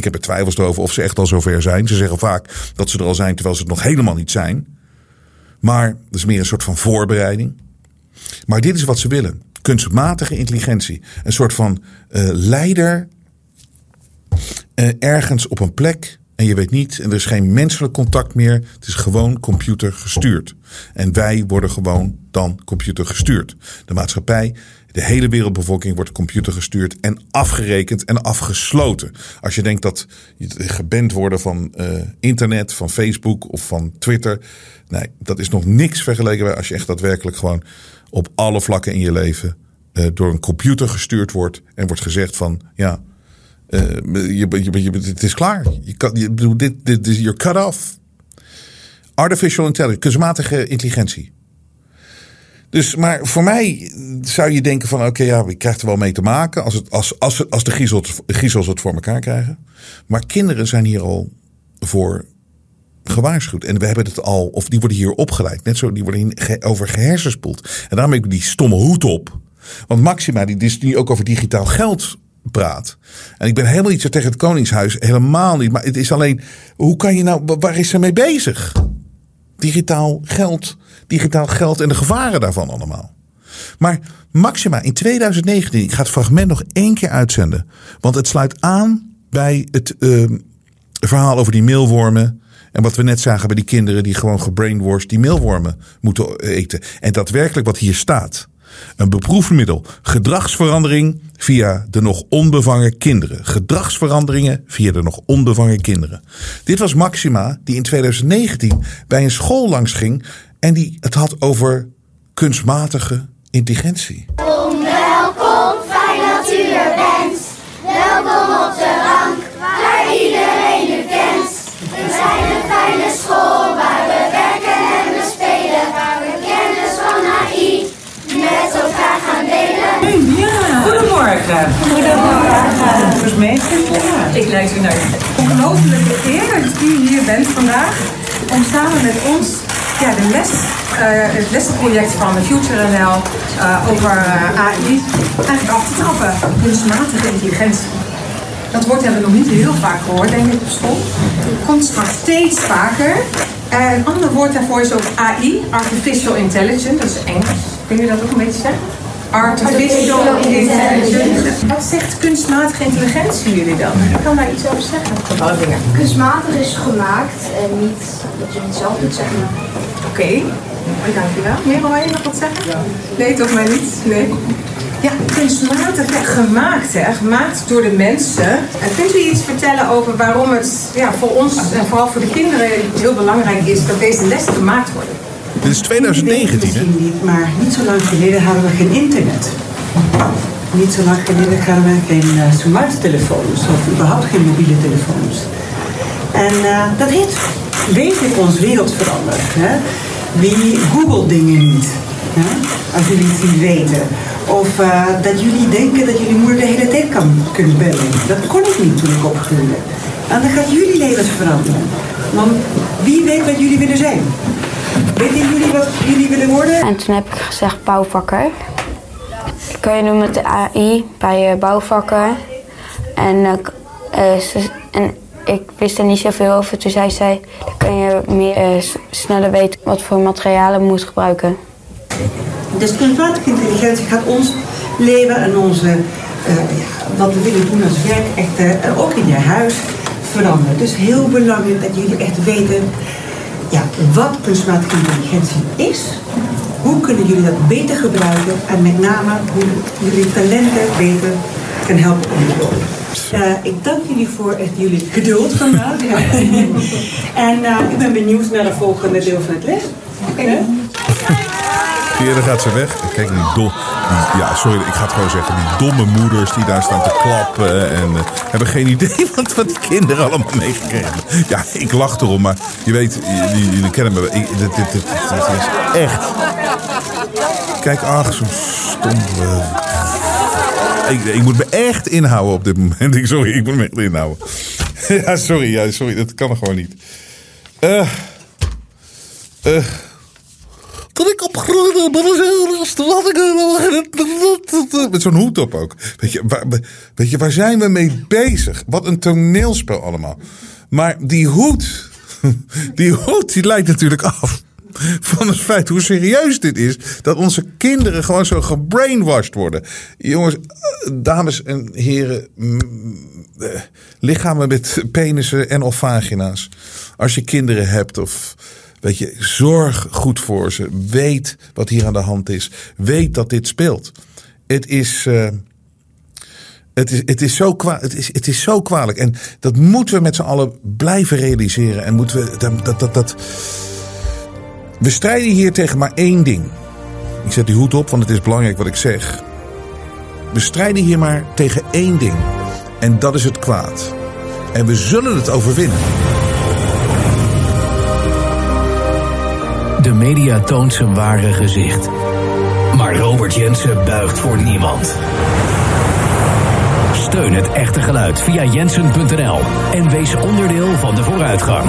Ik heb er twijfels over of ze echt al zover zijn. Ze zeggen vaak dat ze er al zijn terwijl ze het nog helemaal niet zijn. Maar dat is meer een soort van voorbereiding. Maar dit is wat ze willen. Kunstmatige intelligentie. Een soort van uh, leider uh, ergens op een plek. En je weet niet, en er is geen menselijk contact meer. Het is gewoon computer gestuurd. En wij worden gewoon dan computer gestuurd. De maatschappij de hele wereldbevolking wordt computer gestuurd en afgerekend en afgesloten. Als je denkt dat je geband worden van uh, internet, van Facebook of van Twitter. Nee, dat is nog niks vergeleken bij als je echt daadwerkelijk gewoon op alle vlakken in je leven uh, door een computer gestuurd wordt en wordt gezegd van ja, uh, je, je, het is klaar. Je kan, je, dit, dit cut off. Artificial intelligence, kunstmatige intelligentie. Dus, maar voor mij zou je denken van oké, ja, ik krijg er wel mee te maken als, het, als, als, als de griezels het voor elkaar krijgen. Maar kinderen zijn hier al voor gewaarschuwd. En we hebben het al, of die worden hier opgeleid. Net zo, die worden over gehersenspoeld. En daarom heb ik die stomme hoed op. Want Maxima, die dus nu ook over digitaal geld praat. En ik ben helemaal niet zo tegen het Koningshuis. Helemaal niet. Maar het is alleen, hoe kan je nou, waar is ze mee bezig? Digitaal geld digitaal geld en de gevaren daarvan allemaal. Maar Maxima in 2019, ik ga het fragment nog één keer uitzenden. Want het sluit aan bij het uh, verhaal over die meelwormen. En wat we net zagen bij die kinderen die gewoon gebrainwashed die meelwormen moeten eten. En daadwerkelijk wat hier staat. Een beproefd middel. Gedragsverandering via de nog onbevangen kinderen. Gedragsveranderingen via de nog onbevangen kinderen. Dit was Maxima die in 2019 bij een school langs ging en die het had over kunstmatige intelligentie. Welkom, fijn dat u er bent. Welkom op de bank, waar iedereen u kent. We zijn een fijne school waar we werken en we spelen. Waar we kennis van AI met elkaar gaan delen. Ja, goedemorgen. Goedemorgen. Burgemeester, ja. ik luister naar u. Ongelooflijke eer dat u hier bent vandaag om samen met ons ja, de les, uh, het lessenproject van Future NL uh, over uh, AI eigenlijk af te trappen. Kunstmatige intelligentie. Dat woord hebben we nog niet heel vaak gehoord, denk ik, op school. Het komt maar steeds vaker. een ander woord daarvoor is ook AI, Artificial Intelligence, dat is Engels. Kun je dat ook een beetje zeggen? Artificial intelligence. Wat zegt kunstmatige intelligentie jullie dan? Ik kan daar iets over zeggen. Kunstmatig is gemaakt en niet dat je het zelf doet, zeg maar. Oké, okay. dankjewel. Merel, wil je nog wat zeggen? Nee, toch maar niet? Nee. Ja, kunstmatig ja, gemaakt, hè? gemaakt door de mensen. En kunt u iets vertellen over waarom het ja, voor ons en vooral voor de kinderen heel belangrijk is dat deze lessen gemaakt worden? Dit is 2019, hè? Niet, maar niet zo lang geleden hadden we geen internet. Niet zo lang geleden hadden we geen uh, smart telefoons of überhaupt geen mobiele telefoons. En uh, dat heeft wezenlijk ons wereld veranderd. Hè? Wie googelt dingen niet? Hè? Als jullie het niet weten. Of uh, dat jullie denken dat jullie moeder de hele tijd kan kunnen bellen. Dat kon ik niet toen ik opgroeide. En dan gaat jullie levens veranderen. Want wie weet wat jullie willen zijn? Weten jullie wat jullie willen worden? En toen heb ik gezegd bouwvakker. Kun je doen met de AI bij bouwvakken. En, uh, en ik wist er niet zoveel over. Toen zei zij, dan kun je meer, uh, sneller weten wat voor materialen moet gebruiken. Dus kunstmatige intelligentie gaat ons leven en onze, ja, wat we willen doen als werk echt uh, ook in je huis veranderen. Dus heel belangrijk dat jullie echt weten ja, wat kunstmatige intelligentie is. Hoe kunnen jullie dat beter gebruiken en met name hoe jullie talenten beter kan helpen ontwikkelen. Uh, ik dank jullie voor echt jullie geduld vandaag. en uh, ik ben benieuwd naar de volgende deel van het les. Oké. Okay. Eerder gaat ze weg. Kijk, die dom, die, ja, sorry, ik ga het gewoon zeggen. Die domme moeders die daar staan te klappen en uh, hebben geen idee wat, wat die kinderen allemaal meegekregen Ja, ik lach erom, maar je weet, jullie, jullie kennen me. Ik, dit, dit, dit, dit, is echt. Kijk, ach, zo'n stom. Ik, moet me echt inhouden op dit moment. Sorry, ik moet me echt inhouden. ja, sorry, ja, sorry, dat kan gewoon niet. Uh, uh, dat ik opgroeide met zo'n hoed op ook. Weet je, waar, weet je, waar zijn we mee bezig? Wat een toneelspel allemaal. Maar die hoed, die hoed, die lijkt natuurlijk af van het feit hoe serieus dit is. Dat onze kinderen gewoon zo gebrainwashed worden. Jongens, dames en heren, eh, lichamen met penissen en of vagina's. Als je kinderen hebt of... Weet je, zorg goed voor ze. Weet wat hier aan de hand is. Weet dat dit speelt. Het is. Uh, het is, het, is zo kwa het, is, het is zo kwalijk. En dat moeten we met z'n allen blijven realiseren. En moeten we. Dat, dat, dat, we strijden hier tegen maar één ding. Ik zet die hoed op, want het is belangrijk wat ik zeg. We strijden hier maar tegen één ding. En dat is het kwaad. En we zullen het overwinnen. De media toont zijn ware gezicht. Maar Robert Jensen buigt voor niemand. Steun het echte geluid via jensen.nl en wees onderdeel van de vooruitgang.